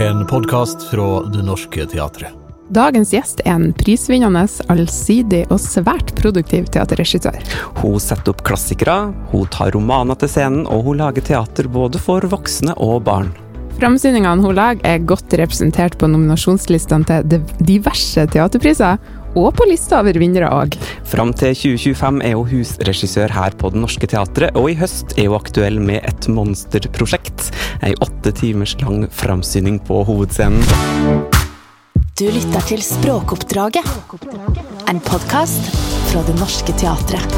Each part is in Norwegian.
En podkast fra Det Norske Teatret. Dagens gjest er en prisvinnende, allsidig og svært produktiv teaterregissør. Hun setter opp klassikere, hun tar romaner til scenen, og hun lager teater både for voksne og barn. Framsyningene hun lager er godt representert på nominasjonslistene til diverse teaterpriser, og på lista over vinnere òg. Fram til 2025 er hun husregissør her på Det Norske Teatret, og i høst er hun aktuell med et monsterprosjekt. Ei åtte timers lang framsyning på hovedscenen. Du lytter til Språkoppdraget. En podkast fra Det Norske Teatret.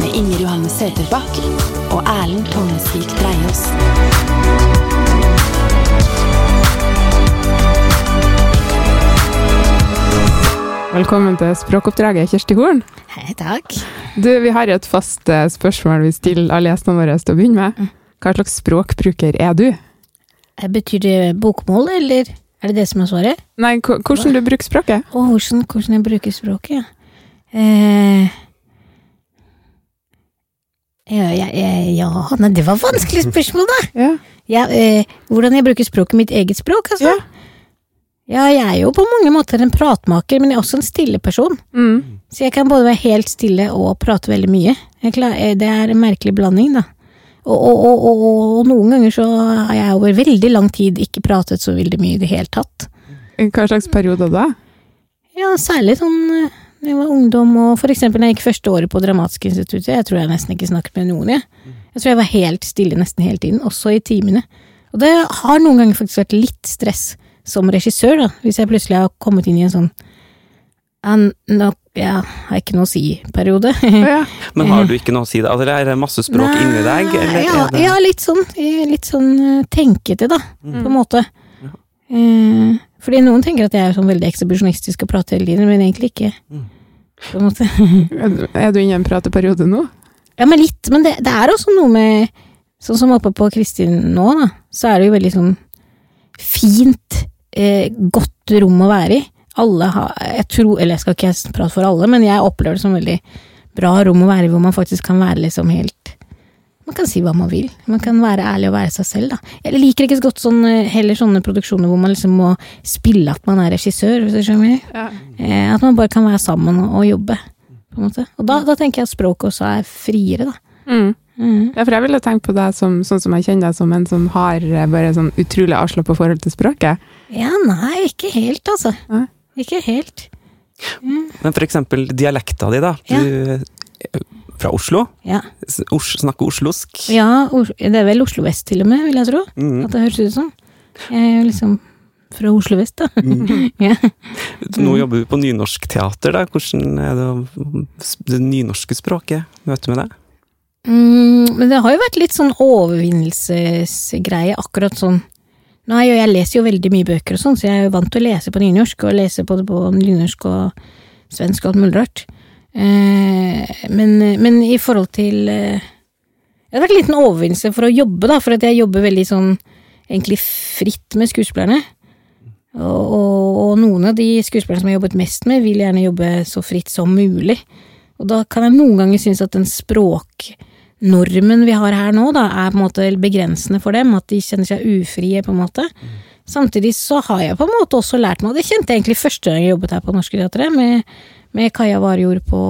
Med Inger Johanne Søterbakk og Erlend Tongesvik Dreiaas. Velkommen til språkoppdraget, Kjersti Horn. Hei, takk. Du, vi har et fast eh, spørsmål vi stiller alle gjestene våre til å begynne med. Hva slags språkbruker er du? Eh, Betyr det bokmål, eller er det det som er svaret? Nei, hvordan du bruker språket? Og hvordan, hvordan jeg bruker språket, ja. Eh, ja, ja, ja, ja, nei, det var vanskelig spørsmål, da! Ja. Ja, eh, hvordan jeg bruker språket, mitt eget språk, altså? Ja. Ja, jeg er jo på mange måter en pratmaker, men jeg er også en stille person. Mm. Så jeg kan både være helt stille og prate veldig mye. Eh, det er en merkelig blanding, da. Og, og, og, og, noen ganger så har jeg over veldig lang tid ikke pratet så veldig mye i det hele tatt. Hva slags periode da? Ja, særlig sånn når da jeg var ungdom, og for eksempel da jeg gikk første året på Dramatiske instituttet. Jeg tror jeg nesten ikke snakket med noen, jeg. Jeg tror jeg var helt stille nesten hele tiden, også i timene. Og det har noen ganger faktisk vært litt stress som regissør, da, hvis jeg plutselig har kommet inn i en sånn ja, nå, ja, har ikke noe å si-periode. Ja. Men har du ikke noe å si det? Eller er det masse språk inni deg? Eller ja, det... ja, litt sånn, eh, litt sånn eh, tenkete, da, på en måte. Ja. Eh, fordi noen tenker at jeg er sånn veldig ekshibisjonistisk og prater hele tiden, men egentlig ikke. Mm. På en måte. Er du- Er du inne i en prateperiode nå? Ja, men litt, men det, det er også noe med Sånn som oppe på Kristin nå, da, så er det jo veldig sånn fint, eh, godt rom å være i. Alle har Jeg tror, eller jeg skal ikke prate for alle, men jeg opplever det som veldig bra rom å være i, hvor man faktisk kan være liksom helt Man kan si hva man vil. Man kan være ærlig og være seg selv, da. Jeg liker ikke så godt sånn, heller sånne produksjoner hvor man liksom må spille at man er regissør, hvis du skjønner. Ja. Eh, at man bare kan være sammen og, og jobbe, på en måte. Og da, da tenker jeg at språket også er friere, da. Mm. Mm. Ja, for jeg ville tenkt på deg som, sånn som jeg kjenner deg som en som har eh, bare sånn utrolig avslappa forhold til språket. Ja, nei, ikke helt, altså. Ja. Ikke helt. Men for eksempel dialekta di, da. Du fra Oslo. Ja, Os snakker oslosk. ja Os- det er vel Oslo vest til og med, vil jeg tro. Mm. At det høres ut som. Jeg er jo liksom fra Oslo vest, da. ja. Nå jobber du på nynorskteater, da. Hvordan er det det nynorske språket? Møter med det? Mm, men det har jo vært litt sånn overvinnelsesgreie, akkurat sånn. Er jo, jeg leser jo veldig mye bøker og sånn, så jeg er jo vant til å lese på nynorsk, og lese både på nynorsk og svensk og alt mulig rart. Eh, men, men i forhold til eh, Det har vært en liten overvinnelse for å jobbe, da, for at jeg jobber veldig sånn egentlig fritt med skuespillerne. Og, og, og noen av de skuespillerne som jeg har jobbet mest med, vil gjerne jobbe så fritt som mulig. Og da kan jeg noen ganger synes at den språknormen vi har her nå, da, er på en måte begrensende for dem, at de kjenner seg ufrie, på en måte. Samtidig så har jeg på en måte også lært meg, og det kjente jeg egentlig første gang jeg jobbet her på Norske Teatret, med, med Kaja Warjord på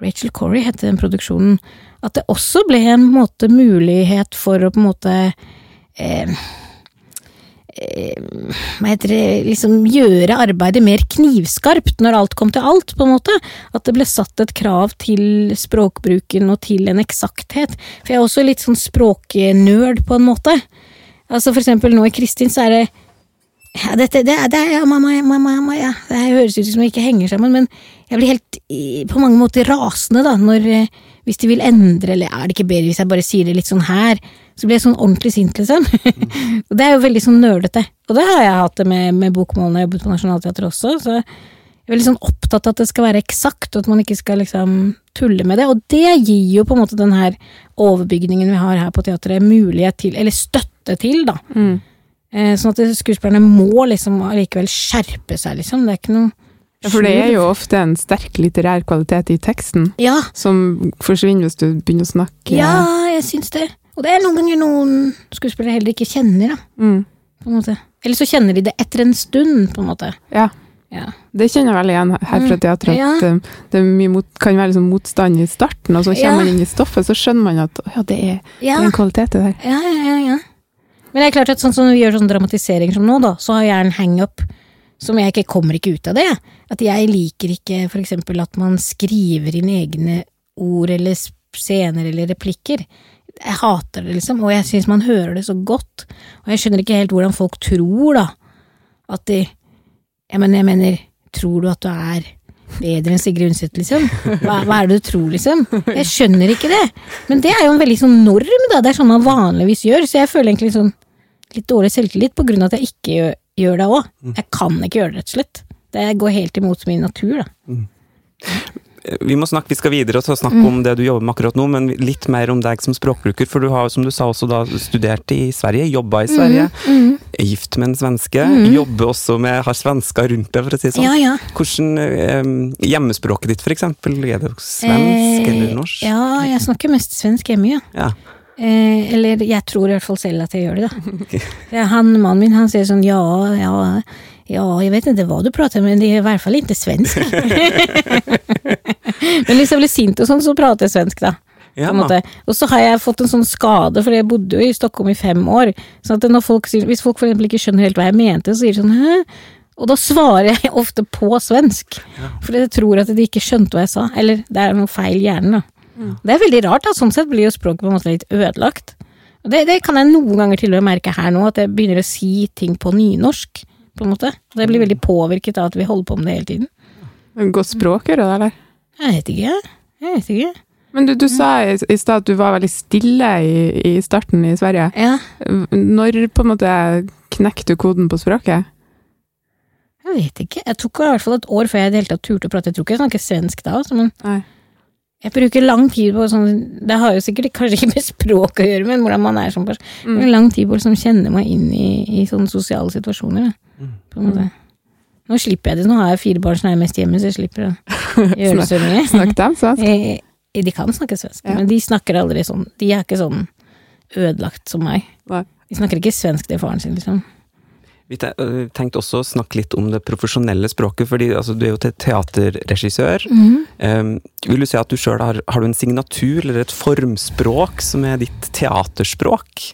Rachel Corrie het den produksjonen, at det også ble en måte mulighet for å på en måte eh, hva heter det, liksom gjøre arbeidet mer knivskarpt når alt kom til alt, på en måte. At det ble satt et krav til språkbruken og til en eksakthet. For jeg er også litt sånn språknerd, på en måte. Altså for eksempel nå i Kristin så er det ja, dette, det, det, ja, mamma, ja, mamma, ja. det høres ut som det ikke henger sammen, men jeg blir helt eh, på mange måter rasende da, når, eh, hvis de vil endre, eller er det ikke bedre hvis jeg bare sier det litt sånn her, så blir jeg sånn ordentlig sint, liksom. og det er jo veldig sånn nølete. og det har jeg hatt det med, med bokmålene, jeg har jobbet på Nationaltheatret også, så jeg er veldig sånn opptatt av at det skal være eksakt, og at man ikke skal liksom tulle med det, og det gir jo på en måte den her overbygningen vi har her på teatret mulighet til, eller støtte til, da. Mm. Eh, Sånn at skuespillerne må liksom allikevel skjerpe seg, liksom. Det er ikke noe Ja, for det er jo ofte en sterk litterær kvalitet i teksten, Ja, som forsvinner hvis du begynner å snakke ja, jeg syns det. Og det er noen ganger noen skuespillere heller ikke kjenner, da. Mm. På en måte. Eller så kjenner de det etter en stund, på en måte. Ja, Ja. det kjenner jeg veldig igjen her fra Mm, teatret. ja. At um, det er mye mot, kan være liksom motstand i starten, og så kommer Ja. man inn i stoffet, så skjønner man at ja, det er, det Ja. er en kvalitet i det her. Ja, ja, ja, ja. Men det er klart at sånn som vi gjør sånn dramatisering som nå, da, så har jeg en hang-up som jeg ikke kommer ikke ut av det. At jeg liker ikke for eksempel at man skriver inn egne ord eller scener eller replikker. Jeg hater det, liksom, og jeg syns man hører det så godt. Og jeg skjønner ikke helt hvordan folk tror, da. At de Jeg mener, jeg mener tror du at du er bedre enn Sigrid Undset, liksom? Hva, hva er det du tror, liksom? Jeg skjønner ikke det. Men det er jo en veldig sånn norm, da. Det er sånn man vanligvis gjør. Så jeg føler egentlig sånn litt dårlig selvtillit på grunn av at jeg ikke gjør, gjør det òg. Jeg kan ikke gjøre det, rett og slett. Det går helt imot min natur, da. Vi må snakke, vi skal videre og snakke Mm. om det du jobber med akkurat nå, men litt mer om deg som språkbruker. For du har, som du sa, også da studert i Sverige, jobba i Sverige, Mm, er gift med en svenske, jobber også med, har svensker rundt deg, for å si det sånn. Ja, ja. Hvordan eh, Hjemmespråket ditt, for eksempel, er det svensk Eh, eller norsk? Ja, jeg snakker mest svensk hjemme, ja. Ja. Eh, eller jeg tror i hvert fall selv at jeg gjør det, da. Han, mannen min, han sier sånn ja, ja, ja, jeg vet ikke hva du prater om, men det er i hvert fall ikke svensk. men hvis jeg blir sint og sånn, så prater jeg svensk, da. på Ja. Og så har jeg fått en sånn skade, for jeg bodde jo i Stockholm i fem år. Så folk hvis folk for ikke skjønner helt hva jeg mente, så sier de sånn hæ? Og da svarer jeg ofte på svensk. Fordi jeg tror at de ikke skjønte hva jeg sa. Eller det er noe feil i hjernen, da. Det er veldig rart, da. Sånn sett blir jo språket på en måte litt ødelagt. Det, det kan jeg noen ganger til og med merke her nå, at jeg begynner å si ting på nynorsk. På en måte. Jeg blir veldig påvirket av at vi holder på med det hele tiden. Godt språk, gjør det, eller? Jeg vet ikke. Jeg vet ikke. Men du, du sa i, i stad at du var veldig stille i, i starten i Sverige. Ja, Når på en måte knekte du koden på språket? jeg vet ikke. Jeg tok i hvert fall et år før jeg i det hele tatt turte å prate. Jeg tror ikke jeg snakker svensk da, altså, men Nei. Jeg bruker lang tid på sånn Det har jo sikkert kanskje ikke med språk å gjøre, men hvordan man er som person. Mm. lang tid på å liksom kjenne meg inn i, i sånne sosiale situasjoner. Da, på en måte. Nå slipper jeg det. Nå har jeg fire barn som er mest hjemme, så jeg slipper å gjøre så mye. Snakk dem svensk? Eh, De kan snakke svensk, Ja. men de snakker aldri sånn. De er ikke sånn ødelagt som meg. Nei. De snakker ikke svensk til faren sin, liksom. Vi tenkte også å snakke litt om det profesjonelle språket, fordi altså, du er jo til teaterregissør. Um, vil du si at du sjøl har, har du en signatur eller et formspråk som er ditt teaterspråk?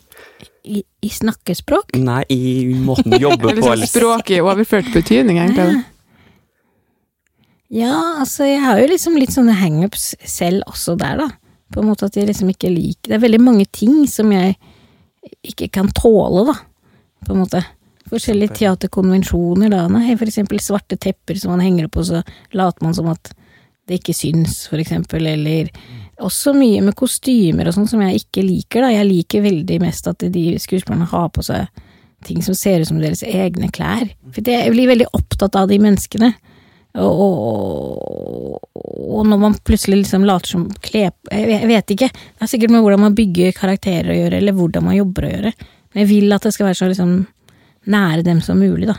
I, i snakkespråk? Nei, i måten du jobber på. sånn Eller språk i overført betydning, egentlig. Ja, altså jeg har jo liksom litt sånne hangups selv også der, da. På en måte at jeg liksom ikke liker Det er veldig mange ting som jeg ikke kan tåle, da. På en måte. Forskjellige teaterkonvensjoner, da. Nei, for eksempel svarte tepper som man henger opp, og så later man som at det ikke syns, for eksempel, eller også mye med kostymer og sånn som jeg ikke liker, da. Jeg liker veldig mest at de skuespillerne har på seg ting som ser ut som deres egne klær. For jeg blir veldig opptatt av de menneskene. Og, og, og når man plutselig liksom later som kle jeg, vet ikke. Det er sikkert med hvordan man bygger karakterer å gjøre, eller hvordan man jobber å gjøre. Men jeg vil at det skal være så liksom nære dem som mulig, da.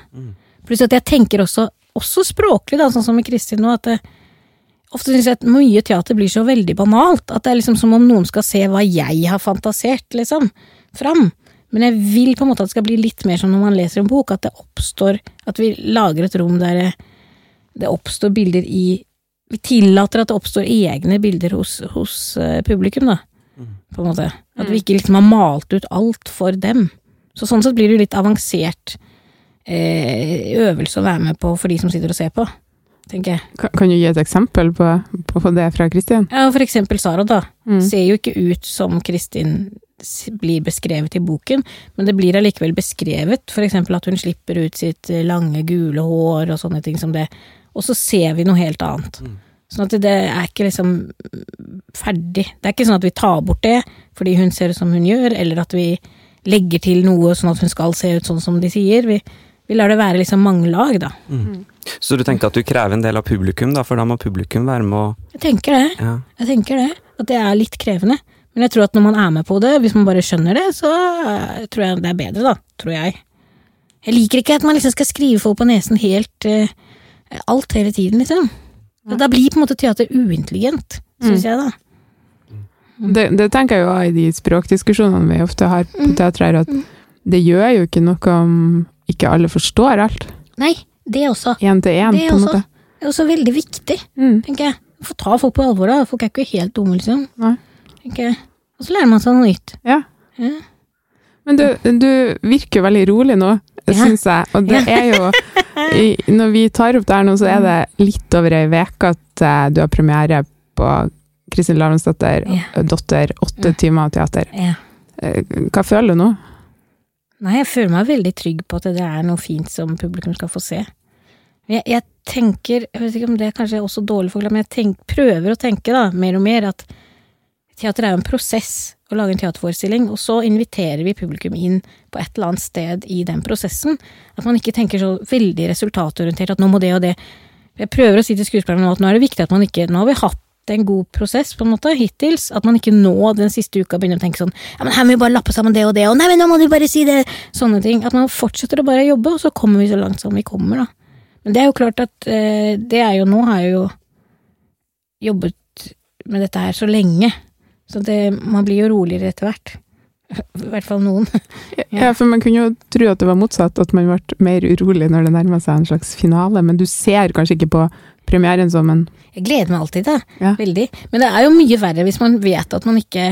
Pluss at jeg tenker også, også språklig, da, sånn som med Kristin nå, at det, ofte syns jeg at mye teater blir så veldig banalt. At det er liksom som om noen skal se hva jeg har fantasert, liksom, fram. Men jeg vil på en måte at det skal bli litt mer som når man leser en bok, at det oppstår At vi lager et rom der det, oppstår bilder i Vi tillater at det oppstår egne bilder hos, hos eh, publikum, da. På en måte. At vi ikke liksom har malt ut alt for dem. Så sånn sett blir det jo litt avansert eh, øvelse å være med på for de som sitter og ser på, tenker jeg. Kan, kan du gi et eksempel på, på det fra Kristin? Ja, for eksempel Sara, da. Mm. Ser jo ikke ut som Kristin blir beskrevet i boken, men det blir allikevel beskrevet, for eksempel at hun slipper ut sitt eh, lange, gule hår og sånne ting som det, og så ser vi noe helt annet. Sånn at det er ikke liksom ferdig. Det er ikke sånn at vi tar bort det fordi hun ser ut som hun gjør, eller at vi legger til noe sånn at hun skal se ut sånn som de sier. Vi, vi lar det være liksom mange lag, da. Så du tenker at du krever en del av publikum, da, for da må publikum være med å Jeg tenker det. ja. Jeg tenker det, at det er litt krevende. Men jeg tror at når man er med på det, hvis man bare skjønner det, så eh, tror jeg det er bedre, da. Tror jeg. Jeg liker ikke at man liksom skal skrive folk på nesen helt uh, alt hele tiden, liksom. Da blir på en måte teater uintelligent, syns jeg, da. Det, det tenker jeg jo i de språkdiskusjonene vi ofte har på Mm. teatret, at Mm. det gjør jo ikke noe om ikke alle forstår alt. Nei, det også. En til en, Det er på en måte. Det er også veldig viktig, Mm. tenker jeg. Få ta folk på alvor, da. Folk er ikke helt dumme, liksom. Nei. Tenker jeg. Og så lærer man seg noe nytt. Ja. Ja. Men du, du virker veldig rolig nå, Ja. syns jeg. Og det er jo Når vi tar opp det her nå, så er det litt over ei uke at eh, du har premiere på Kristin Lavransdatter, yeah. Dotter, åtte yeah. timer teater. Eh, Hva føler du nå? Nei, jeg føler meg veldig trygg på at det er noe fint som publikum skal få se. Jeg, jeg tenker, jeg vet ikke om det er kanskje også dårlig forklart, men jeg tenk, prøver å tenke da, mer og mer at teater er jo en prosess å lage en teaterforestilling, og så inviterer vi publikum inn på et eller annet sted i den prosessen. At man ikke tenker så veldig resultatorientert at nå må det og det. Jeg prøver å si til skuespillerne nå at nå er det viktig at man ikke Nå har vi hatt en god prosess, på en måte, hittils. At man ikke nå den siste uka begynner å tenke sånn Ja, men her må vi bare lappe sammen det og det, og nei, men nå må du bare si det! Sånne ting. At man fortsetter å bare jobbe, og så kommer vi så langt som vi kommer, da. Men det er jo klart at eh, det er jo Nå har jeg jo jobbet med dette her så lenge, så det, man blir jo roligere etter hvert. I hvert fall noen. Ja, for man kunne jo tro at det var motsatt, at man ble mer urolig når det nærmer seg en slags finale, men du ser kanskje ikke på premieren som en Jeg gleder meg alltid, da. Ja. Veldig. Men det er jo mye verre hvis man vet at man ikke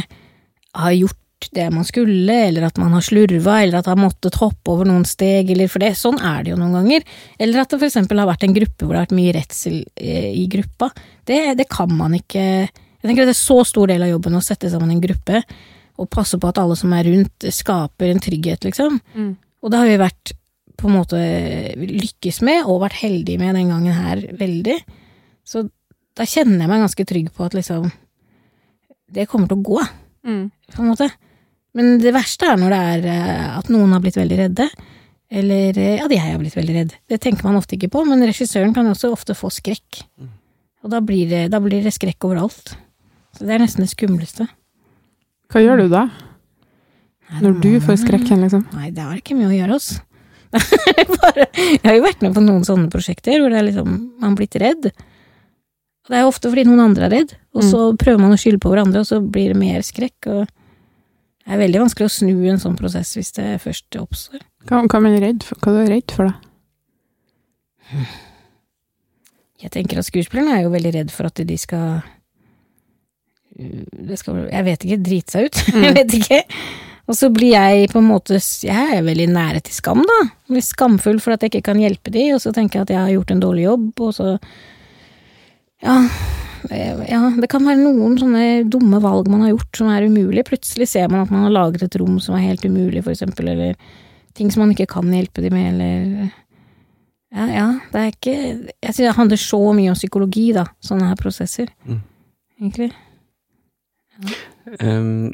har gjort det man skulle, eller at man har slurva, eller at man har måttet hoppe over noen steg, eller for det. Sånn er det jo noen ganger. Eller at det eksempel har vært en gruppe hvor det har vært mye redsel eh, i gruppa. Det, det kan man ikke Jeg tenker at det er så stor del av jobben å sette sammen en gruppe, og passe på at alle som er rundt, skaper en trygghet, liksom. Og det har jo vært på en måte lykkes med, og vært heldig med den gangen her, veldig. Så da kjenner jeg meg ganske trygg på at liksom Det kommer til å gå, på en måte. Men det verste er når det er eh, at noen har blitt veldig redde. Eller eh, at jeg har blitt veldig redd. Det tenker man ofte ikke på, men regissøren kan også ofte få skrekk. Og da blir det, da blir det skrekk overalt. Så det er nesten det skumleste. Hva gjør du da? Nei, Når du får skrekken, liksom? Nei, det har ikke mye å gjøre, altså. Bare, jeg har jo vært med på noen sånne prosjekter hvor det liksom, man har blitt redd. Og det er jo ofte fordi noen andre er redd, og så prøver man å skylde på hverandre, og så blir det mer skrekk. Og det er veldig vanskelig å snu en sånn prosess hvis det først oppstår. Hva, hva, er man redd for? hva er du redd for, da? Jeg tenker at skuespillerne er jo veldig redd for at de skal det skal, Jeg vet ikke, drite seg ut. jeg vet ikke. Og så blir jeg på en måte Jeg er veldig nære til skam, da. Blir skamfull for at jeg ikke kan hjelpe de, og så tenker jeg at jeg har gjort en dårlig jobb, og så Ja. Ja, det kan være noen sånne dumme valg man har gjort som er umulig. Plutselig ser man at man har laget et rom som er helt umulig, for eksempel, eller ting som man ikke kan hjelpe de med, eller Ja, ja, det er ikke Jeg synes det handler så mye om psykologi, da, sånne her prosesser. Mm. Egentlig. Um,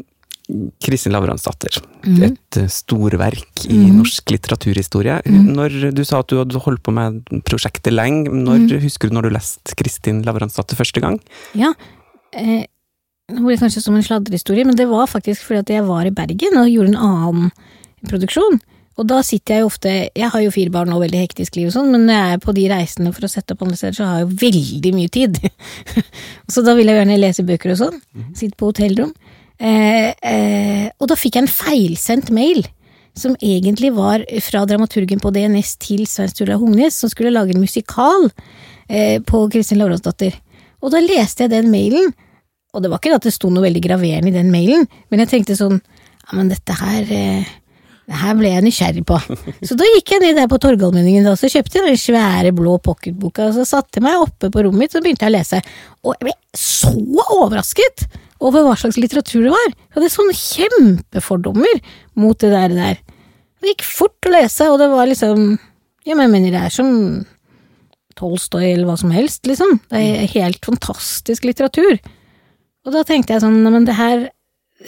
Kristin Lavransdatter, Mm. et eh, storverk i mm. norsk litteraturhistorie. Mm. Når du sa at du hadde holdt på med prosjektet lenge, når Mhm. husker du når du leste Kristin Lavransdatter første gang? Ja. Eh, det blir kanskje som en sladrehistorie, men det var faktisk fordi at jeg var i Bergen og gjorde en annen produksjon. Og da sitter jeg jo ofte Jeg har jo fire barn og veldig hektisk liv og sånn, men når jeg er på de reisene for å sette opp andre steder, så har jeg jo veldig mye tid. så da vil jeg gjerne lese bøker og sånn. Sitte på hotellrom. Eh, eh, og da fikk jeg en feilsendt mail. Som egentlig var fra dramaturgen på DNS til Svein Sturla Hungnes, som skulle lage en musikal eh, på Kristin Lavransdatter. Og da leste jeg den mailen, og det var ikke at det sto noe veldig graverende i den mailen, men jeg tenkte sånn Ja, men dette her eh, Det her ble jeg nysgjerrig på. Så da gikk jeg ned der på Torgallmenningen og så kjøpte jeg den svære blå pocketboka, og så satte jeg meg oppe på rommet mitt og begynte jeg å lese. Og jeg ble så overrasket over hva slags litteratur det var. Jeg hadde sånne kjempefordommer mot det der. der. Det gikk fort å lese, og det var liksom Ja, men jeg mener det er som Tolstoy eller hva som helst, liksom. Det er helt fantastisk litteratur. Og da tenkte jeg sånn, men det her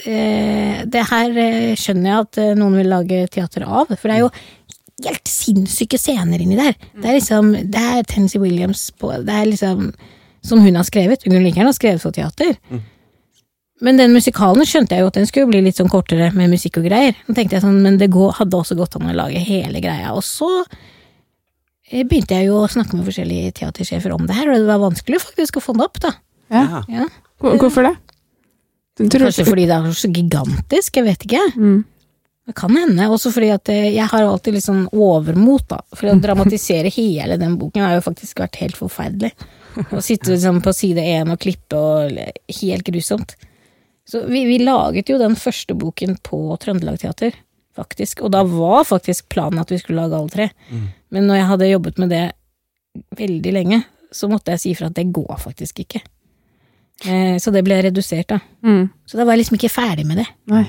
eh, Det her eh, skjønner jeg at eh, noen vil lage teater av, for det er jo helt sinnssyke scener inni der. Det er liksom Det er Tennessee Williams på Det er liksom Som hun har skrevet. Hun liker han har skrevet for teater. Men den musikalen skjønte jeg jo at den skulle bli litt sånn kortere med musikk og greier. Da tenkte jeg sånn, Men det går, hadde også gått an å lage hele greia. Og så eh, begynte jeg jo å snakke med forskjellige teatersjefer om det her, og det var vanskelig faktisk å få det opp, da. Ja. Ja. Hvorfor det? Kanskje fordi det er så gigantisk, jeg vet ikke. Mm. Det kan hende, også fordi at eh, jeg har alltid litt sånn overmot, da. For å dramatisere hele den boken har jo faktisk vært helt forferdelig. Å sitte liksom på side én og klippe og helt grusomt. Så vi, vi laget jo den første boken på Trøndelag Teater, faktisk. Og da var faktisk planen at vi skulle lage alle tre. Men når jeg hadde jobbet med det veldig lenge, så måtte jeg si ifra at det går faktisk ikke. Eh, så det ble redusert, da. Mm. Så da var jeg liksom ikke ferdig med det. Nei.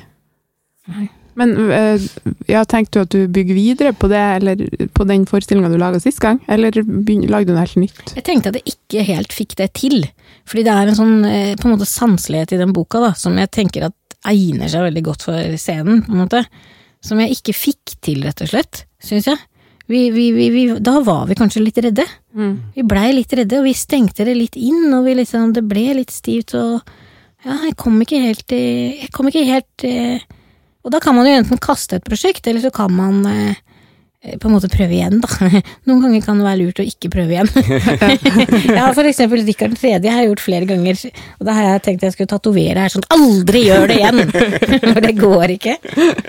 Nei. Men eh, ja, tenkte du at du bygger videre på det, eller på den forestillinga du laga sist gang, eller lagde du noe helt nytt? Jeg tenkte at jeg ikke helt fikk det til. Fordi det er en sånn eh, på en måte sanselighet i den boka da, som jeg tenker at egner seg veldig godt for scenen, på en måte. Som jeg ikke fikk til, rett og slett, syns jeg. Vi, vi, vi, da var vi kanskje litt redde. Vi blei litt redde, og vi stengte det litt inn, og vi liksom, det ble litt stivt, og ja, jeg kom ikke helt eh, Jeg kom ikke helt Og da kan man jo enten kaste et prosjekt, eller så kan man eh, eh, på en måte prøve igjen, da. Noen ganger kan det være lurt å ikke prøve igjen. jeg har for eksempel Rikard 3. har gjort flere ganger, og da har jeg tenkt jeg skulle tatovere her sånn aldri gjør det igjen! For det går ikke.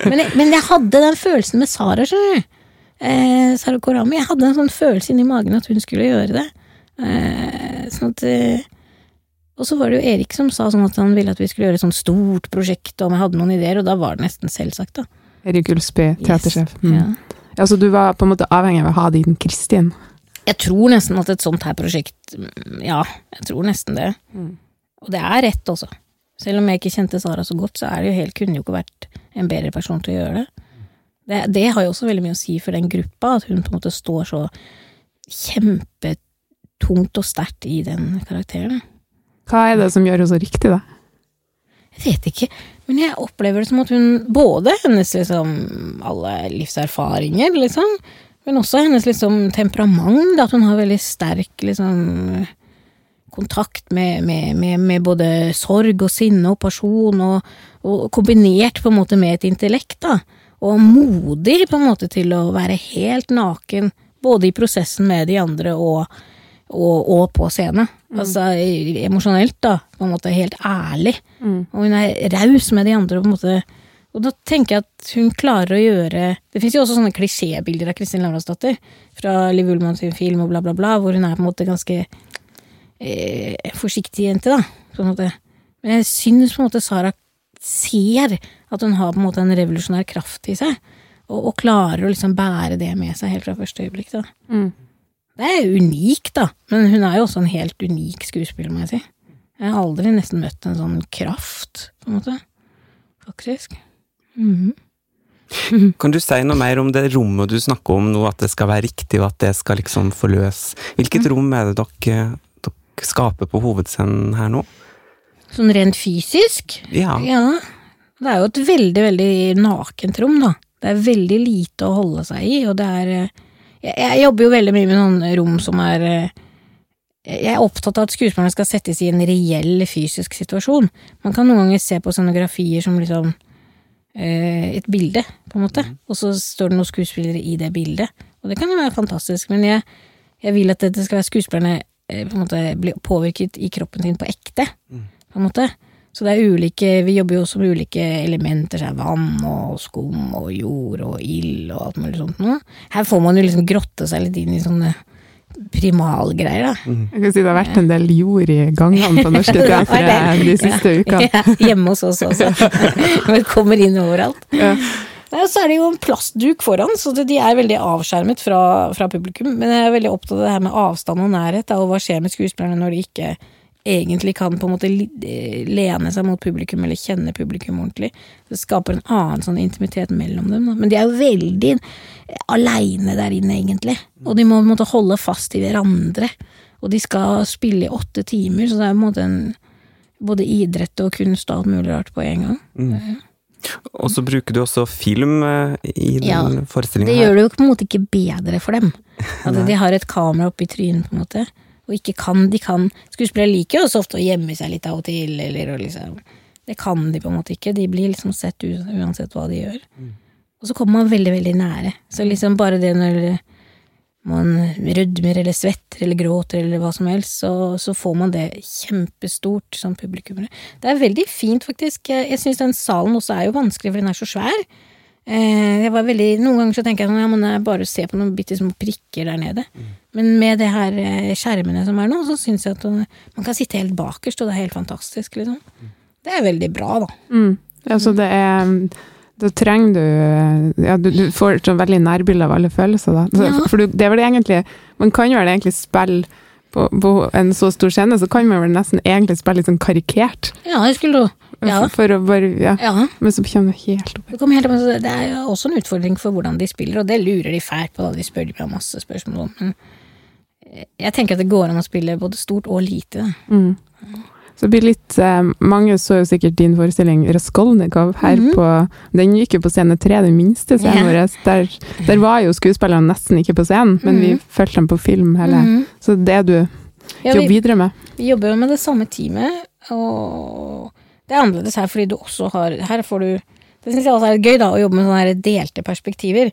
Men jeg, men jeg hadde den følelsen med Sara, skjønner du. Eh, Sara Korami. Jeg hadde en sånn følelse inni magen at hun skulle gjøre det. Eh, sånn at eh, Og så var det jo Erik som sa sånn at han ville at vi skulle gjøre et sånt stort prosjekt, og om jeg hadde noen ideer, og da var det nesten selvsagt, da. Erik Ulsby, teatersjef. Yes. Mm. Ja. Ja, så du var på en måte avhengig av å ha din Kristin? Jeg tror nesten at et sånt her prosjekt mm, Ja, jeg tror nesten det. Og det er rett også. Selv om jeg ikke kjente Sara så godt, så er det jo helt, kunne jo ikke vært en bedre person til å gjøre det. det. Det har jo også veldig mye å si for den gruppa, at hun på en måte står så kjempetungt og sterkt i den karakteren. Hva er det som gjør henne så riktig, da? Jeg vet ikke, men jeg opplever det som at hun Både hennes liksom alle livserfaringer, liksom, men også hennes liksom temperament. At hun har veldig sterk liksom kontakt med, med, med, med både sorg og sinne og pasjon, og, og kombinert på en måte med et intellekt, da. Og modig på en måte til å være helt naken, både i prosessen med de andre og, og, og på scene. Altså emosjonelt, da. På en måte helt ærlig. Og hun er raus med de andre. på en måte Og da tenker jeg at hun klarer å gjøre Det fins jo også sånne klisjébilder av Kristin Lavransdatter fra Liv Ullmann sin film og bla, bla, bla, hvor hun er på en måte ganske eh, forsiktig jente, da. På en måte. Men jeg syns på en måte Sara ser at hun har på en måte en revolusjonær kraft i seg. Og, og klarer å liksom bære det med seg helt fra første øyeblikk. da. Mm. Det er unikt, da. Men hun er jo også en helt unik skuespiller, må jeg si. Jeg har aldri nesten møtt en sånn kraft, på en måte. Faktisk. Mhm. Kan du si noe mer om det rommet du snakker om nå, at det skal være riktig, og at det skal liksom forløse? Hvilket rom er det dere, dere skaper på hovedscenen her nå? Sånn rent fysisk? Ja. Ja. Det er jo et veldig, veldig nakent rom, da. Det er veldig lite å holde seg i, og det er eh, Jeg, jobber jo veldig mye med noen rom som er eh, Jeg er opptatt av at skuespillerne skal settes i en reell fysisk situasjon. Man kan noen ganger se på scenografier som liksom eh, et bilde, på en måte, og så står det noen skuespillere i det bildet. Og det kan jo være fantastisk, men jeg, jeg vil at det skal være skuespillerne eh, på en måte blir påvirket i kroppen sin på ekte, på en måte. Så det er ulike, vi jobber jo også med ulike elementer, så er vann og skum og jord og ild og alt mulig sånt noe. Her får man jo liksom grotte seg litt inn i sånne primalgreier, da. Jeg kan si Det har vært en del jord i gangene på norske teatre de siste ukene. Ja, hjemme hos oss også. Det kommer inn overalt. Ja. Nei, så er det jo en plastduk foran, så de er veldig avskjermet fra, fra publikum. Men jeg er veldig opptatt av det her med avstand og nærhet, og hva skjer med skuespillerne når de ikke egentlig kan på en måte eh, lene seg mot publikum eller kjenne publikum ordentlig. Det skaper en annen sånn intimitet mellom dem. Da. Men de er jo veldig aleine der inne, egentlig. Og de må på en måte holde fast i hverandre. Og de skal spille i åtte timer, så det er på en måte en både idrett og kunst og alt mulig rart på en gang. Og så bruker du også film eh, i den Ja, forestillinga Det gjør det jo på en måte ikke bedre for dem. At de har et kamera oppi trynet, på en måte. Og ikke kan, de kan Skuespillere liker jo også ofte å gjemme seg litt av og til, eller og liksom Det kan de på en måte ikke. De blir liksom sett uansett hva de gjør. Og så kommer man veldig, veldig nære. Så liksom bare det når man rødmer eller svetter eller gråter eller hva som helst, så, så får man det kjempestort som publikummere. Det er veldig fint, faktisk. Jeg, jeg syns den salen også er jo vanskelig, for den er så svær. Eh, jeg var veldig, noen ganger så tenker jeg sånn, ja, men jeg bare se på noen bitte små prikker der nede. Men med det her eh, skjermene som er nå, så syns jeg at uh, man kan sitte helt bakerst, og det er helt fantastisk, liksom. Det er veldig bra, da. Mm. Altså, det er Da trenger du Ja, du, du får et sånn veldig nærbilde av alle følelser, da. Så, Ja. For du, det er vel egentlig Man kan jo vel egentlig spille på, på en så stor scene, så kan man vel nesten egentlig spille litt sånn karikert. Ja, jeg skulle Ja. For, for å bare Ja. ja. Men så kommer helt opp. Det, kommer helt, opp- det er jo også en utfordring for hvordan de spiller, og det lurer de fælt på. Da. De spør meg masse spørsmål om men jeg tenker at det går an å spille både stort og lite. Mm. Så det blir litt eh, Mange så jo sikkert din forestilling Raskolnikov her Mhm. på Den gikk jo på scene tre, den minste scenen yeah. vår. Der, der var jo skuespillerne nesten ikke på scenen, men vi Mhm. fulgte dem på film hele. Mhm. Så det du Ja, jobber vi, videre med. vi jobber jo med det samme teamet, og det er annerledes her fordi du også har Her får du Det syns jeg også er gøy, da, å jobbe med sånne her delte perspektiver.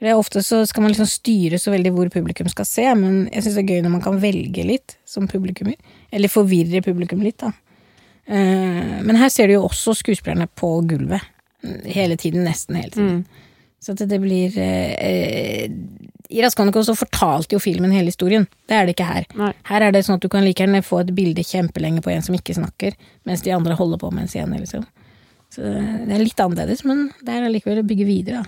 For det Ofte så skal man liksom styre så veldig hvor publikum skal se, men jeg syns det er gøy når man kan velge litt som publikummer. Eller forvirre publikum litt, da. Eh, Men her ser du jo også skuespillerne på gulvet. Hele tiden, nesten hele tiden. Så at det blir eh, I Raskolnikov så fortalte jo filmen hele historien. Det er det ikke her. Nei. Her er det sånn at du kan like gjerne få et bilde kjempelenge på en som ikke snakker, mens de andre holder på med en scene, liksom. Så det er litt annerledes, men det er allikevel å bygge videre.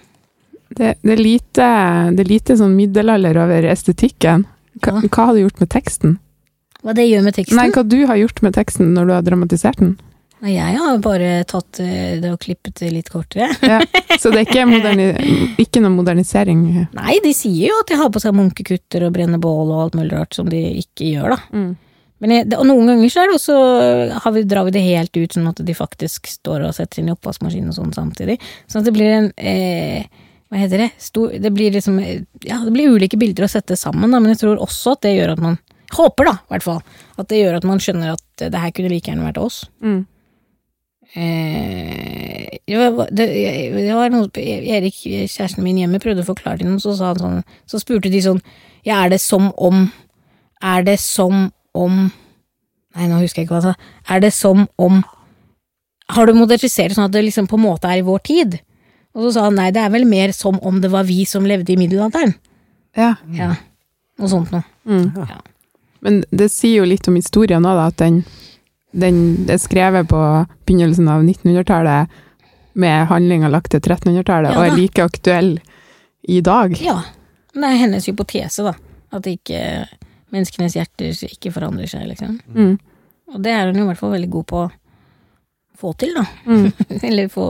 Det, det, er lite, det er lite sånn middelalder over estetikken. Hva, Ja. hva har du gjort med teksten? Hva det gjør med teksten? Nei, hva du har gjort med teksten når du har dramatisert den? Jeg har bare tatt eh, det og klippet det litt kortere. Ja. Så det er ikke, ikke noe modernisering? Nei, de sier jo at de har på seg munkekutter og brenner bål og alt mulig rart som de ikke gjør, da. Mm. Men jeg, og noen ganger så er det også har vi, drar vi det helt ut sånn at de faktisk står og setter inn i oppvaskmaskinen og sånn samtidig. Sånn at det blir en eh, Hva heter det? Stor, det blir liksom eh, Ja, det blir ulike bilder å sette sammen, da, men jeg tror også at det gjør at man Håper, da, i hvert fall. At det gjør at man skjønner at det her kunne like gjerne vært oss. Mm. Eh, det, var, det, det var noe Erik, kjæresten min hjemme, prøvde å forklare til noen, så sa han sånn Så spurte de sånn Ja, er det som om Er det som om Nei, nå husker jeg ikke hva han sa. Er det som om Har du modernisert det sånn at det liksom på en måte er i vår tid? Og så sa han nei, det er vel mer som om det var vi som levde i middelalderen. Ja. Ja, noe sånt noe. Mm. Ja. Men det sier jo litt om historien òg, at den, den er skrevet på begynnelsen av 1900-tallet med handlinga lagt til 1300-tallet, Ja og er like aktuell i dag. Ja. Det er hennes hypotese, da. At ikke menneskenes hjerter ikke forandrer seg, liksom. Mm. Og det er hun i hvert fall veldig god på å få til, da. Mm. Eller få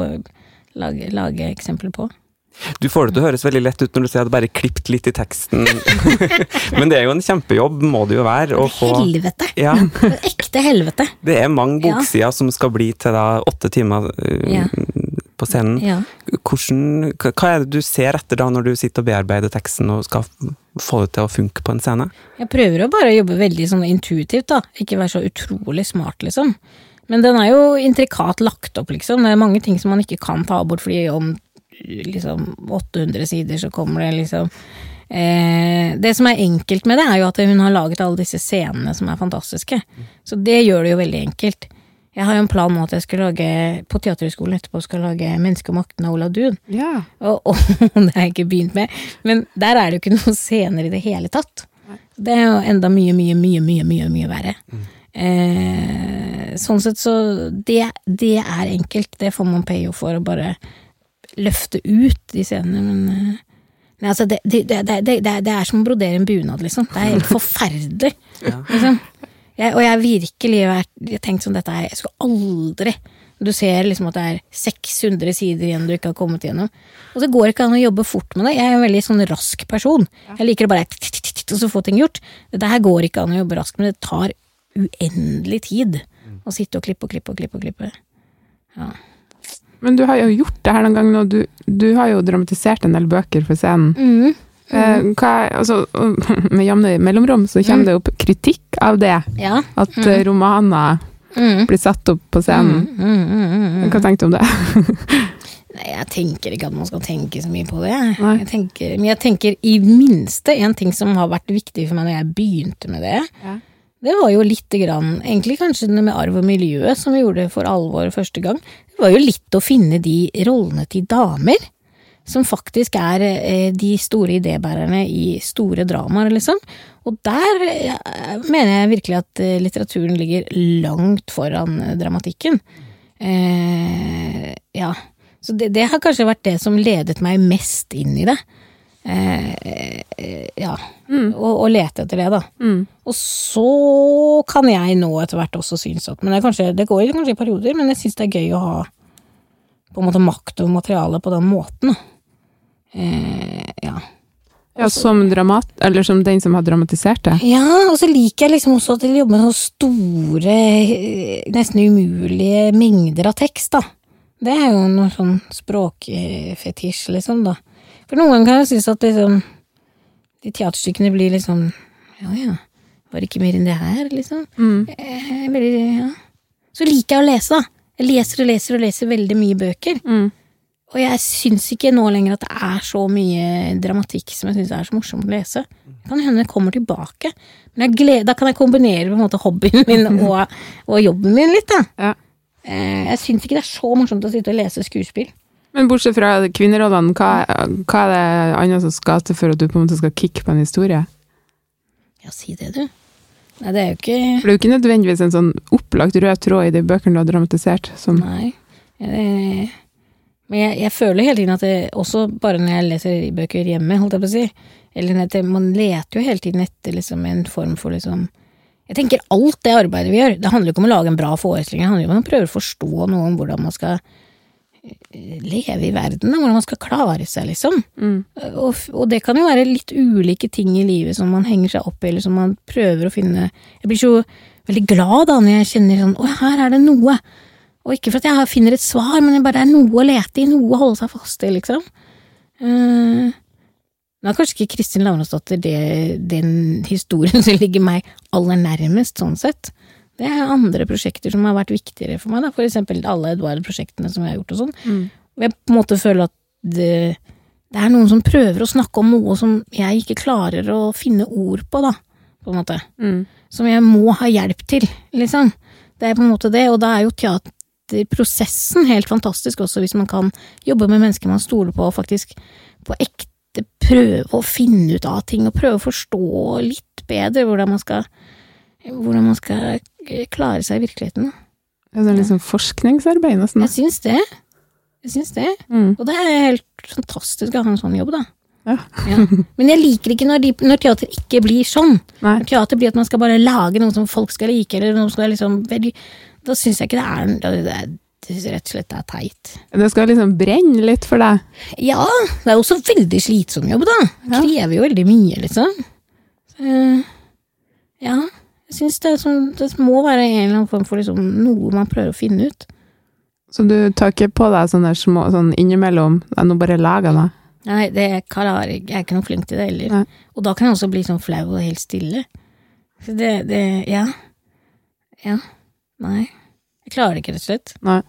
lage, lage eksempler på. Du får det til å høres veldig lett ut når du sier at det bare er klippet litt i teksten. Men det er jo en kjempejobb, må det jo være. Å få Helvete! ja, ekte helvete! det er mange Ja. boksider som skal bli til da åtte timer uh, Ja. på scenen. Ja. Hvordan, hva er det du ser etter da, når du sitter og bearbeider teksten og skal få det til å funke på en scene? Jeg prøver å bare jobbe veldig sånn intuitivt, da. Ikke være så utrolig smart, liksom. Men den er jo intrikat lagt opp, liksom. Det er mange ting som man ikke kan ta bort, fordi om liksom 800 sider så kommer det liksom eh, Det som er enkelt med det, er jo at hun har laget alle disse scenene som er fantastiske. Så det gjør det jo veldig enkelt. Jeg har jo en plan nå at jeg skal lage på Teaterhøgskolen etterpå skal lage 'Mennesket og makten' av Ola Duun. Ja. Og, og det har jeg ikke begynt med, men der er det jo ikke noen scener i det hele tatt. Det er jo enda mye, mye, mye, mye, mye, mye verre. Eh, sånn sett så det, det er enkelt, det får man payo for å bare løfte ut de scenene, men men altså, det, det, det, det, er som å brodere en bunad, liksom. Det er helt forferdelig. Liksom. Jeg, og jeg har virkelig vært, tenkt sånn dette her, jeg skulle aldri Du ser liksom at det er 600 sider igjen du ikke har kommet gjennom. Og så går det ikke an å jobbe fort med det. Jeg er en veldig sånn rask person. Jeg liker det bare og så få ting gjort. Dette her går ikke an å jobbe raskt, men det tar uendelig tid å sitte og klippe og klippe og klippe. og klippe. Ja. Men du har jo gjort det her noen gang nå. Du, du har jo dramatisert en del bøker for scenen. Mm. Mm. hva altså, med jevne mellomrom så kommer Mm. det opp kritikk av det. Ja. At eh, romaner Mm. blir satt opp på scenen. Mm, mm, mm, mm, mm. Hva tenkte du om det? Nei, jeg tenker ikke at man skal tenke så mye på det. Jeg tenker, men jeg tenker i minste en ting som har vært viktig for meg når jeg begynte med det. Ja. Det var jo lite grann, egentlig kanskje det med arv og miljø som vi gjorde for alvor første gang. Det var jo litt å finne de rollene til damer. Som faktisk er eh, de store idébærerne i store dramaer, liksom. Og der mener jeg virkelig at eh, litteraturen ligger langt foran eh, dramatikken. Eh, ja. Så det, det har kanskje vært det som ledet meg mest inn i det. Eh, ja. ja. Og, og lete etter det, da. Mm. Og så kan jeg nå etter hvert også synes at Men det, kanskje, det går kanskje i perioder, men jeg synes det er gøy å ha på en måte makt over materialet på den måten. Eh, ja. Ja, som dramat, eller som den som har dramatisert det. ja, og så liker jeg liksom også at de jobber med så store, eh, nesten umulige mengder av tekst, da. Det er jo noe sånn språkfetisj, liksom, da. For noen ganger kan jeg synes at liksom de teaterstykkene blir liksom Ja ja, var det ikke mer enn det her, liksom? Mm. Jeg, veldig, ja. Så liker jeg å lese, da. Jeg leser og leser og leser veldig mye bøker. Mm. Og jeg syns ikke nå lenger at det er så mye dramatikk som jeg syns er så morsomt å lese. Det kan hende det kommer tilbake. Men jeg gleder, da kan jeg kombinere på en måte hobbyen min og, og jobben min litt, da. Ja. Eh, Jeg syns ikke det er så morsomt å sitte og lese skuespill. Men bortsett fra kvinnerollene, hva, hva er det annet som skal til for at du på en måte skal kicke på en historie? Ja, si det, du. Nei, det er jo ikke For det er jo ikke nødvendigvis en sånn opplagt rød tråd i de bøkene du har dramatisert. Som, Nei. Men jeg, jeg føler hele tiden at det, også bare når jeg leser bøker hjemme, holdt jeg på å si, eller det, man leter jo hele tiden etter liksom en form for liksom Jeg tenker alt det arbeidet vi gjør, det handler jo ikke om å lage en bra forestilling, det handler jo om å prøve å forstå noe om hvordan man skal leve i verden, hvordan man skal klare seg, liksom. mm. Og, og det kan jo være litt ulike ting i livet som man henger seg opp i, eller som man prøver å finne Jeg blir så veldig glad da når jeg kjenner sånn Å, her er det noe. Og ikke for at jeg finner et svar, men det bare er noe å lete i, noe å holde seg fast i, liksom. Uh, nå er kanskje ikke Kristin Lavransdatter den historien som ligger meg aller nærmest, sånn sett. Det er andre prosjekter som har vært viktigere for meg, da. for eksempel alle Edvard-prosjektene som jeg har gjort og sånn. Mm. Jeg på en måte føler at det, det er noen som prøver å snakke om noe som jeg ikke klarer å finne ord på, da, på en måte. Mm. Som jeg må ha hjelp til, liksom. Det er på en måte det, og da er jo teaterprosessen helt fantastisk også, hvis man kan jobbe med mennesker man stoler på, og faktisk på ekte prøve å finne ut av ting, og prøve å forstå litt bedre hvordan man skal, hvordan man skal klare seg i virkeligheten. Ja, Det er liksom forskningsarbeid, nesten. Jeg syns det. Jeg syns det. Mm. Og det er helt fantastisk å ha en sånn jobb, da. Ja. Men jeg liker ikke når, de, når teater ikke blir sånn. Nei. Når teater blir at man skal bare lage noe som folk skal like, eller noe som skal liksom Da syns jeg ikke det er det, Det er rett og slett er teit. Det skal liksom brenne litt for deg. Ja, det er også veldig slitsom jobb, da. Det krever jo veldig mye, liksom. Så, ja, jeg syns det, sånn, det må være en eller annen form for liksom, noe man prøver å finne ut. Så du tar ikke på deg sånne små sånn innimellom nå bare lager jeg det. Nei, det er, Jeg er ikke noe flink til det heller. Nei. Og da kan jeg også bli sånn flau og helt stille. Så det, det Ja. Ja. Nei. Jeg klarer det ikke, rett og slett. Nei.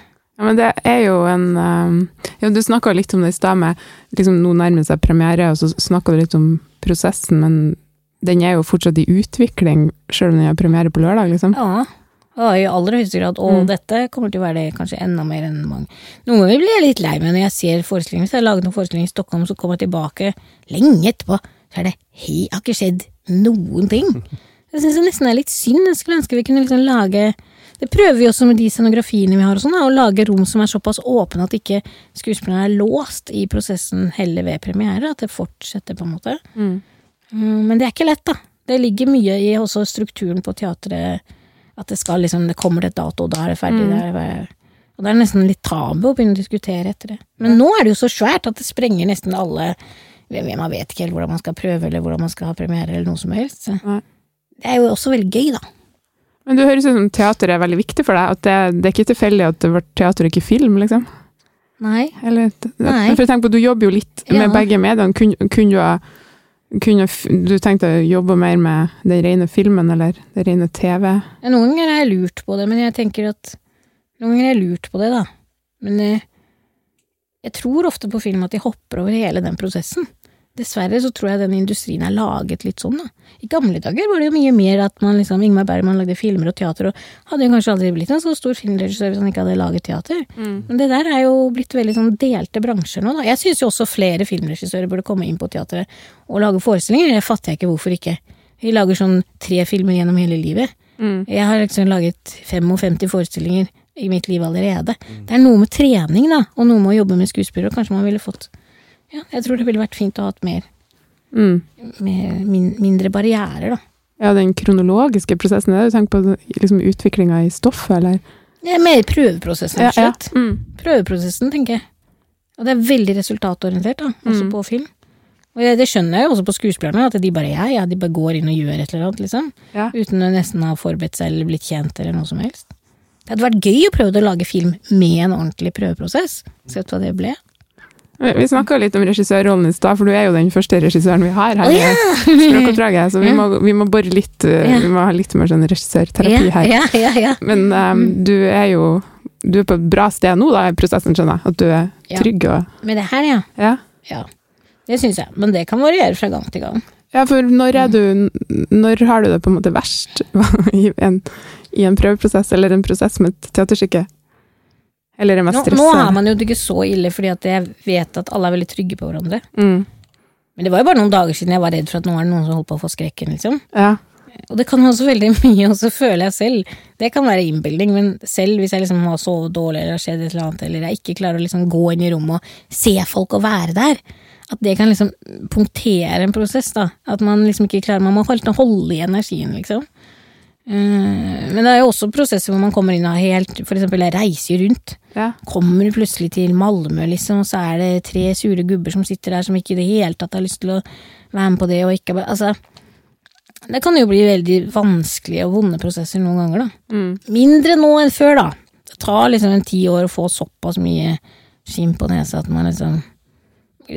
Ja, men det er jo en um, Ja, du snakka litt om det i stad med liksom Nå nærmer seg premiere, og så snakka du litt om prosessen, men den er jo fortsatt i utvikling, sjøl om den har premiere på lørdag, liksom. Ja. Ja, i aller høyeste grad. Og Mm. dette kommer til å være det kanskje enda mer enn mange. Noen ganger blir jeg litt lei meg når jeg ser forestillinger. Hvis jeg har laget noen forestilling i Stockholm, så kommer jeg tilbake lenge etterpå, så er det hei, har ikke skjedd noen ting. Jeg syns nesten det er litt synd. Jeg skulle ønske vi kunne liksom lage Det prøver vi også med de scenografiene vi har, og sånn, å lage rom som er såpass åpne at ikke skuespillerne er låst i prosessen heller ved premiere. At det fortsetter, på en måte. Mm. Mm, Men det er ikke lett, da. Det ligger mye i også strukturen på teatret. At det skal liksom, det kommer til et dato, og da er det ferdig. Mm. Det er. Og det er nesten litt tabu å begynne å diskutere etter det. Men nå er det jo så svært at det sprenger nesten alle Man vet ikke helt hvordan man skal prøve, eller hvordan man skal ha premiere, eller noe som helst. Så. Det er jo også veldig gøy, da. Men du høres ut som teater er veldig viktig for deg. At det, det er ikke tilfeldig at det ble teater og ikke film, liksom? Nei. Eller, Nei. For tenk på, du jobber jo litt med Ja. begge mediene. Kunne, kun du ha kunne du tenkt å jobbe mer med den rene filmen, eller den rene TV? Ja, Noen ganger har jeg lurt på det, men jeg tenker at Noen ganger har jeg lurt på det, da. Men jeg, jeg tror ofte på film at de hopper over hele den prosessen. Dessverre så tror jeg den industrien er laget litt sånn, da. I gamle dager var det jo mye mer at man liksom Ingmar Bergman lagde filmer og teater, og hadde jo kanskje aldri blitt en så stor filmregissør hvis han ikke hadde laget teater. Men det der er jo blitt veldig sånn delte bransjer nå, da. Jeg syns jo også flere filmregissører burde komme inn på teatret og lage forestillinger. Det fatter jeg ikke hvorfor ikke. Vi lager sånn tre filmer gjennom hele livet. Mm. Jeg har liksom laget 55 forestillinger i mitt liv allerede. Det er noe med trening, da, og noe med å jobbe med skuespillere, og kanskje man ville fått Ja, jeg tror det ville vært fint å ha hatt mer, Mm. mer min, mindre barrierer, da. Ja, den kronologiske prosessen, det er du tenkt på liksom utviklinga i stoffet, eller? Det er mer prøveprosessen, rett og slett. Mm. Prøveprosessen, tenker jeg. Og det er veldig resultatorientert, da, også Mm. på film. Og det, det skjønner jeg jo også på skuespillerne, at de bare ja, ja, de bare går inn og gjør et eller annet, liksom. Ja. Uten å nesten ha forberedt seg eller blitt kjent eller noe som helst. Det hadde vært gøy å prøve å lage film med en ordentlig prøveprosess. Sett hva det ble. Vi, vi snakka litt om regissørrollen i stad, for du er jo den første regissøren vi har her i språkoppdraget, så vi må, vi må bore litt uh, Vi må ha litt mer sånn regissørterapi her. ja, ja, ja. Men um, du er jo du er på et bra sted nå da, i prosessen, skjønner jeg. At du er trygg og Med det her, ja. Ja. ja. Det syns jeg. Men det kan variere fra gang til gang. Ja, for når er du Når har du det på en måte verst i en, i en prøveprosess, eller en prosess med et teaterstykke? Eller er man stressa? Nå, nå er man jo ikke så ille, fordi jeg vet at alle er veldig trygge på hverandre. Mm. Men det var jo bare noen dager siden jeg var redd for at nå er det noen som holdt på å få skrekken, liksom. Ja. Og det kan også veldig mye, og så føler jeg selv Det kan være innbilning, men selv hvis jeg liksom har sovet dårlig eller har skjedd et eller annet, eller jeg ikke klarer å liksom gå inn i rommet og se folk og være der, at det kan liksom punktere en prosess, da. At man liksom ikke klarer Man må holde, holde i energien, liksom. Eh, Men det er jo også prosesser hvor man kommer inn og helt For eksempel, jeg reiser rundt. ja. Kommer plutselig til Malmö, liksom, og så er det tre sure gubber som sitter der som ikke i det hele tatt har lyst til å være med på det, og ikke Altså, det kan jo bli veldig vanskelige og vonde prosesser noen ganger, da. Mm. Mindre nå enn før, da. Det tar liksom en ti år å få såpass mye skinn på nesa at man liksom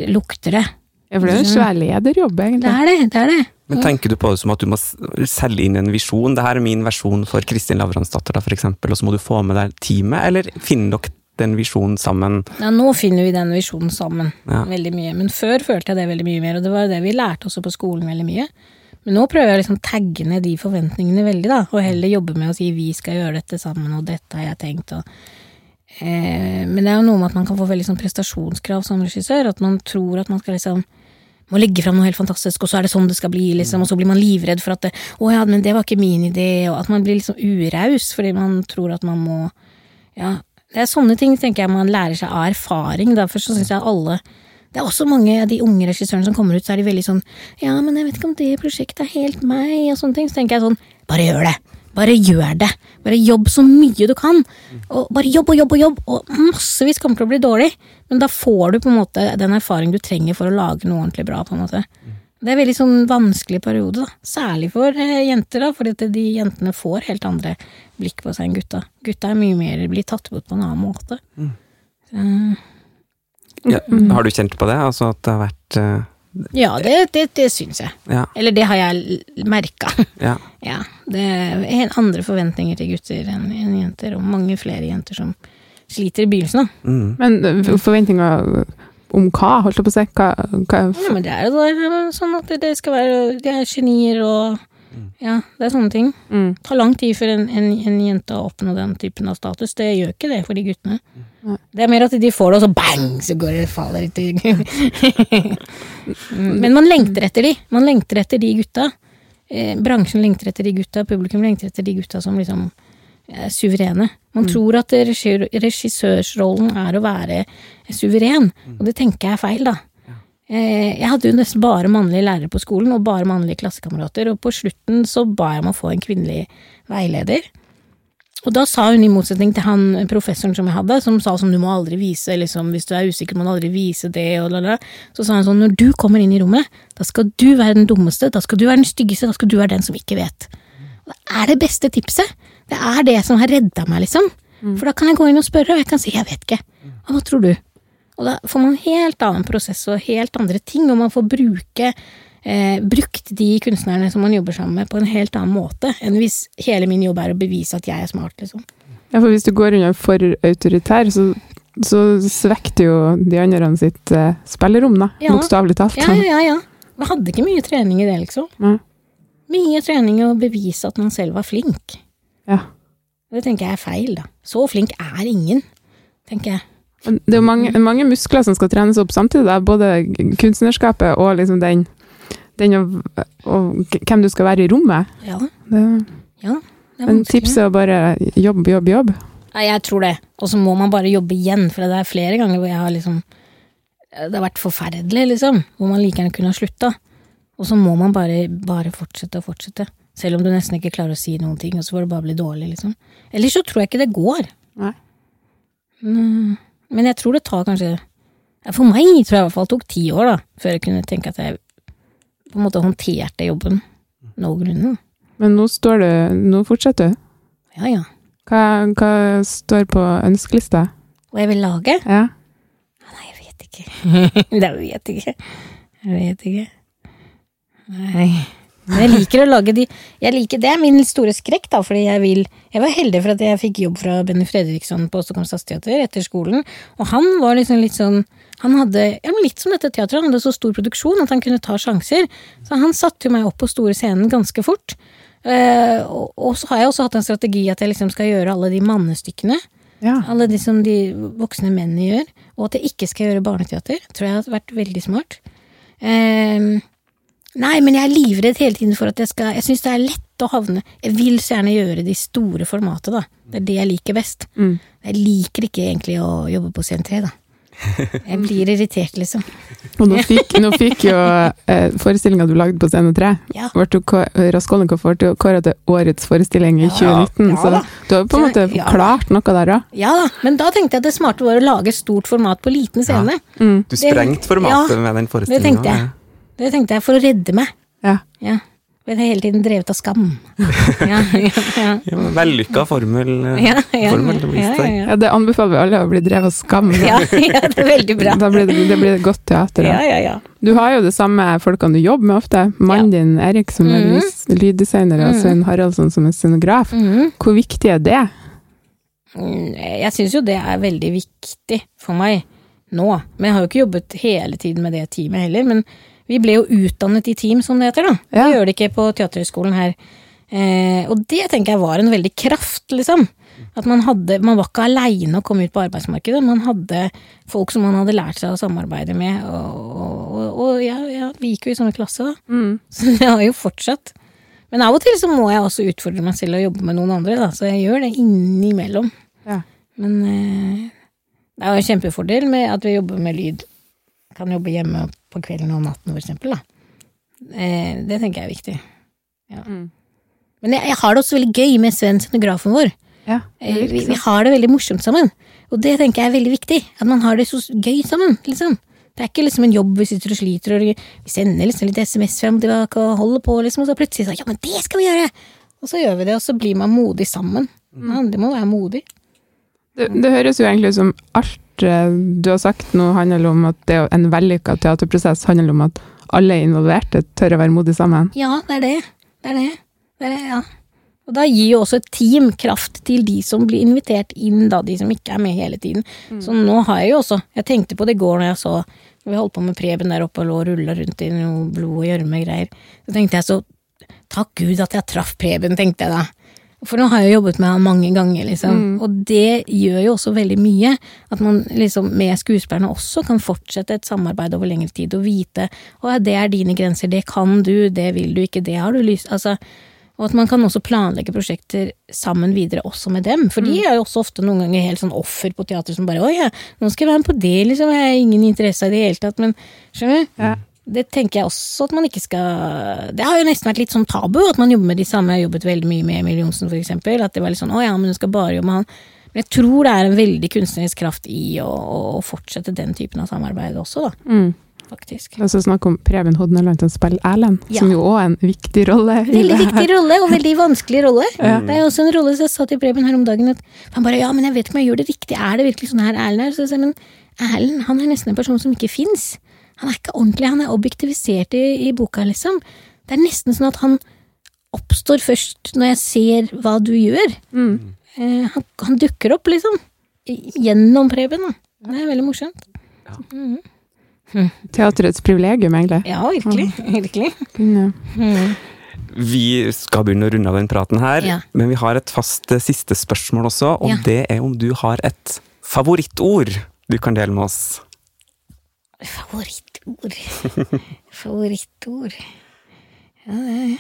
lukter det. ja, for det er en svær lederjobb, Det er det, det er det. Men tenker du på det som at du må selge inn en visjon? Det her er min versjon for Kristin Lavransdatter, eksempel, og så må du få med deg teamet, eller finner dere den visjonen sammen? Ja, nå finner vi den visjonen sammen Ja. veldig mye, men før følte jeg det veldig mye mer, og det var jo det vi lærte også på skolen veldig mye. Men nå prøver jeg å liksom tagge ned de forventningene veldig, da, og heller jobbe med å si vi skal gjøre dette sammen, og dette har jeg tenkt, og eh, Men det er jo noe med at man kan få veldig sånn prestasjonskrav som regissør, at man tror at man skal liksom må legge fram noe helt fantastisk, og så er det sånn det skal bli, liksom, og så blir man livredd for at det, 'Å ja, men det var ikke min idé', og at man blir liksom uraus fordi man tror at man må Ja, det er sånne ting tenker jeg man lærer seg av erfaring. Derfor så syns jeg alle Det er også mange av de unge regissørene som kommer ut, så er de veldig sånn Ja, men jeg vet ikke om det prosjektet er helt meg, og sånne ting. Så tenker jeg sånn Bare gjør det! Bare gjør det! Bare jobb så mye du kan! Og bare jobb og jobb og jobb! Og massevis kommer til å bli dårlig, men da får du på en måte den erfaring du trenger for å lage noe ordentlig bra, på en måte. Det er en veldig sånn vanskelig periode, da. Særlig for eh, jenter, da, at de jentene får helt andre blikk på seg enn gutta. Gutta er mye mer blir tatt bort på en annen måte. Så, Ja, har du kjent på det? Altså at det har vært eh, ja, det, det, det syns jeg. Ja. Eller det har jeg merka. ja. Ja, det er helt andre forventninger til gutter enn enn jenter, og mange flere jenter som sliter i begynnelsen, da. Mm. Men uh, forventninger om hva, holdt jeg på å si? Hva, hva Ja, men det er jo sånn at det skal være De er genier og Ja, det er sånne ting. mm. Tar lang tid for en, en, en jente å oppnå den typen av status. Det gjør ikke det for de guttene. Mm. Det er mer at de får det, og så bang, så går det faller ut Mm, Men man lengter etter de. Man lengter etter de gutta. Eh, bransjen lengter etter de gutta, publikum lengter etter de gutta som liksom er suverene. Man tror at regissør, regissørsrollen er å være suveren, og det tenker jeg er feil, da. Eh, Jeg hadde jo nesten bare mannlige lærere på skolen, og bare mannlige klassekamerater, og på slutten så ba jeg om å få en kvinnelig veileder. Og da sa hun, i motsetning til han professoren som jeg hadde, som sa sånn du må aldri vise, liksom, hvis du er usikker må du aldri vise det, og la la, så sa hun sånn når du kommer inn i rommet, da skal du være den dummeste, da skal du være den styggeste, da skal du være den som ikke vet. Og det er det beste tipset. Det er det som har redda meg, liksom. For da kan jeg gå inn og spørre, og jeg kan si jeg vet ikke. Og hva tror du? Og da får man helt annen prosess og helt andre ting, og man får bruke eh, brukt de kunstnerne som man jobber sammen med, på en helt annen måte enn hvis hele min jobb er å bevise at jeg er smart, liksom. Ja, for hvis du går under for autoritær, så, så svekker jo de andre sitt eh, spillerom, da. Ja. Bokstavelig talt. Ja, ja, ja. Vi hadde ikke mye trening i det, liksom. Ja. Mye trening i å bevise at man selv var flink. Ja. Det tenker jeg er feil, da. Så flink er ingen, tenker jeg. Det er mange, mange muskler som skal trenes opp samtidig, da. både kunstnerskapet og liksom den, den og, og hvem du skal være i rommet. Ja, Det, ja. Det men tipset er å bare jobb, jobb, jobb. Nei, jeg tror det. Og så må man bare jobbe igjen, for det er flere ganger hvor jeg har liksom Det har vært forferdelig, liksom. Hvor man like gjerne kunne ha slutta. Og så må man bare, bare fortsette og fortsette. Selv om du nesten ikke klarer å si noen ting, og så får det bare bli dårlig, liksom. Ellers så tror jeg ikke det går. Nei. Men, men jeg tror det tar kanskje For meg tror jeg i hvert fall det tok ti år, da, før jeg kunne tenke at jeg på en måte håndterte jobben noenlunde. Men nå står du Nå fortsetter du. Ja, ja. Hva, hva står på ønskelista? Hva jeg vil lage? Ja. Nei, jeg vet ikke. jeg vet ikke. Jeg vet ikke. Nei. Men jeg liker å lage de jeg liker, Det er min store skrekk, da, fordi jeg vil Jeg var heldig for at jeg fikk jobb fra Benny Fredriksson på Stockholm Stadsteater etter skolen, og han var liksom litt sånn han hadde, ja, Litt som dette teatret, han hadde så stor produksjon at han kunne ta sjanser. Så han satte jo meg opp på store scenen ganske fort. Uh, og, og så har jeg også hatt en strategi at jeg liksom skal gjøre alle de mannestykkene. ja. Alle de som de voksne mennene gjør, og at jeg ikke skal gjøre barneteater, tror jeg har vært veldig smart. Ehm, nei, men jeg er livredd hele tiden for at jeg skal Jeg syns det er lett å havne Jeg vil så gjerne gjøre de store formatet, da. Det er det jeg liker best. Mm. Jeg liker ikke egentlig å jobbe på scene 3, da. Jeg blir irritert, liksom. Og nå fikk, nå fikk jo eh, forestillinga du lagde på Scene 3, Ja. Raskolnikov ble kåra til årets forestilling i Ja. 2019, Ja så da. du har jo på en måte Ja. klart noe der òg. Ja da, men da tenkte jeg at det smarte var å lage stort format på liten scene. Mm. Du sprengte formatet Ja, med den Det forestillinga. tenkte jeg. Det tenkte jeg for å redde meg. Ja. Ja. Jeg har hele tiden drevet av skam. Ja, ja, ja. Ja, Vellykka formel. eh, Ja, ja, formel det blir ja, ja, ja, det anbefaler vi alle å bli drevet av skam. ja, ja, det er veldig bra. Da blir det, det blir godt teater. Da. ja, ja. Du har jo det samme folkene du jobber med ofte. Mannen din Erik som er Mhm. lyddesigner, og Svein Haraldsson som er scenograf. Mm. Hvor viktig er det? Mm, Jeg syns jo det er veldig viktig for meg nå. Men jeg har jo ikke jobbet hele tiden med det teamet heller. Men vi ble jo utdannet i team, som det heter, da. Ja. Vi gjør det ikke på Teaterhøgskolen her. Eh, og det tenker jeg var en veldig kraft, liksom. At man hadde Man var ikke aleine å komme ut på arbeidsmarkedet. Man hadde folk som man hadde lært seg å samarbeide med. Og, og, og ja, ja, vi gikk jo i samme klasse, da. Mm. Så det har jo fortsatt. Men av og til så må jeg også utfordre meg selv og jobbe med noen andre, da. Så jeg gjør det innimellom. Ja. Men eh, det er jo en kjempefordel med at vi jobber med lyd. Kan jobbe hjemme på kvelden og natten, for eksempel. Da. Eh, det tenker jeg er viktig. Ja. Mm. Men jeg, jeg har det også veldig gøy med Sven, scenografen vår. Ja, Eh, vi, vi har det veldig morsomt sammen. Og det tenker jeg er veldig viktig. At man har det så gøy sammen. liksom. Det er ikke liksom en jobb vi sitter og sliter, og vi sender liksom litt SMS frem og tilbake og holder på, liksom, og så plutselig så, ja, men det skal vi gjøre! Og så gjør vi det, og så blir man modig sammen. Ja, det må være modig. Det, det høres jo egentlig ut som alt du har sagt nå handler om at det en vellykka teaterprosess handler om at alle involverte tør å være modige sammen. Ja, det er det. Det er det. det, er det ja. Og da gir jo også et team kraft til de som blir invitert inn, da, de som ikke er med hele tiden. Så nå har jeg jo også Jeg tenkte på det i går når jeg så Vi holdt på med Preben der oppe og lå og rulla rundt i noe blod og gjørme-greier. Så tenkte jeg så Takk Gud at jeg traff Preben, tenkte jeg da. For nå har jeg jo jobbet med han mange ganger, liksom. Og det gjør jo også veldig mye. At man liksom med skuespillerne også kan fortsette et samarbeid over lengre tid og vite å, det er dine grenser, det kan du, det vil du ikke, det har du lyst Altså, og at man kan også planlegge prosjekter sammen videre også med dem. For de er jo også ofte noen ganger helt sånn offer på teater som bare 'Å ja, nå skal jeg være med på det', liksom. Jeg har ingen interesse i det i det hele tatt. Men skjønner du? Ja. Det tenker jeg også at man ikke skal Det har jo nesten vært litt sånn tabu at man jobber med de samme. Jeg har jobbet veldig mye med Emil Johnsen, for eksempel. At det var litt sånn 'Å ja, men du skal bare jobbe med han'. Men jeg tror det er en veldig kunstnerisk kraft i å, å fortsette den typen av samarbeid også, da. Mm. Faktisk. Og så snakk om Preben Hodneland som spiller Erlend, Ja. som jo òg er en viktig rolle. Veldig viktig rolle, og veldig vanskelig rolle. Ja. Det er også en rolle som jeg sa til Preben her om dagen, at han bare 'ja, men jeg vet ikke om jeg gjør det riktig, er det virkelig sånn her Erlend er?' Så jeg sa men Erlend, han er nesten en person som ikke fins. Han er ikke ordentlig, han er objektivisert i, i boka, liksom. Det er nesten sånn at han oppstår først når jeg ser hva du gjør. Mm. Eh, han, han dukker opp, liksom. Gjennom Preben, da. Det er veldig morsomt. Teaterets privilegium, egentlig. Ja, virkelig. Virkelig. Mm. Vi skal begynne å runde av den praten her, Ja. men vi har et fast eh, siste spørsmål også, og Ja. det er om du har et favorittord du kan dele med oss. Favorittord. Favorittord. Ja, det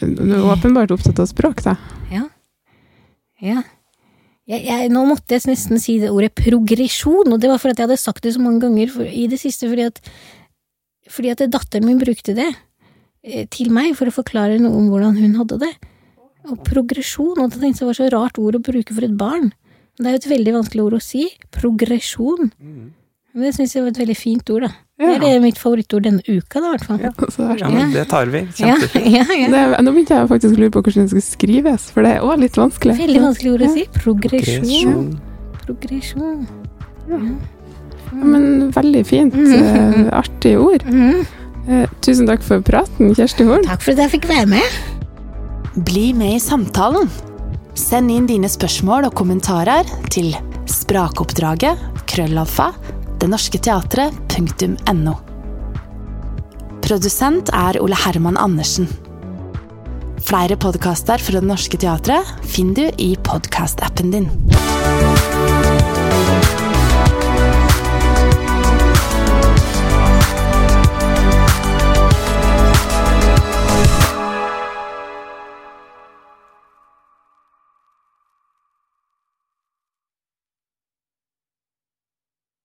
Du er åpenbart opptatt av språk, da. Ja. ja. Jeg, jeg, nå måtte jeg nesten si det ordet progresjon, og det var fordi jeg hadde sagt det så mange ganger for, i det siste, fordi at, fordi at datteren min brukte det eh, til meg for å forklare noe om hvordan hun hadde det. Og progresjon, og da tenkte jeg det var så rart ord å bruke for et barn. Det er jo et veldig vanskelig ord å si. Progresjon. Men det syns jeg var et veldig fint ord, da. Ja. Det er mitt favorittord denne uka, da, i hvert fall. Ja, det er Ja, men det tar vi. Kjempefint. ja, ja. Det, er- nå begynte jeg faktisk å lure på hvordan det skal skrives, for det er òg litt vanskelig. Veldig vanskelig ord å si. Progresjon. Progresjon. Mm. Ja, men veldig fint. eh, Artige ord. Mhm. Eh, tusen takk for praten, Kjersti Horn. Takk for at jeg fikk være med. Bli med i samtalen. Send inn dine spørsmål og kommentarer til sprakoppdraget krøllalfa denorsketeatret.no. Produsent er Ole Herman Andersen. Flere podkaster fra Det Norske Teatret finner du i podkastappen din.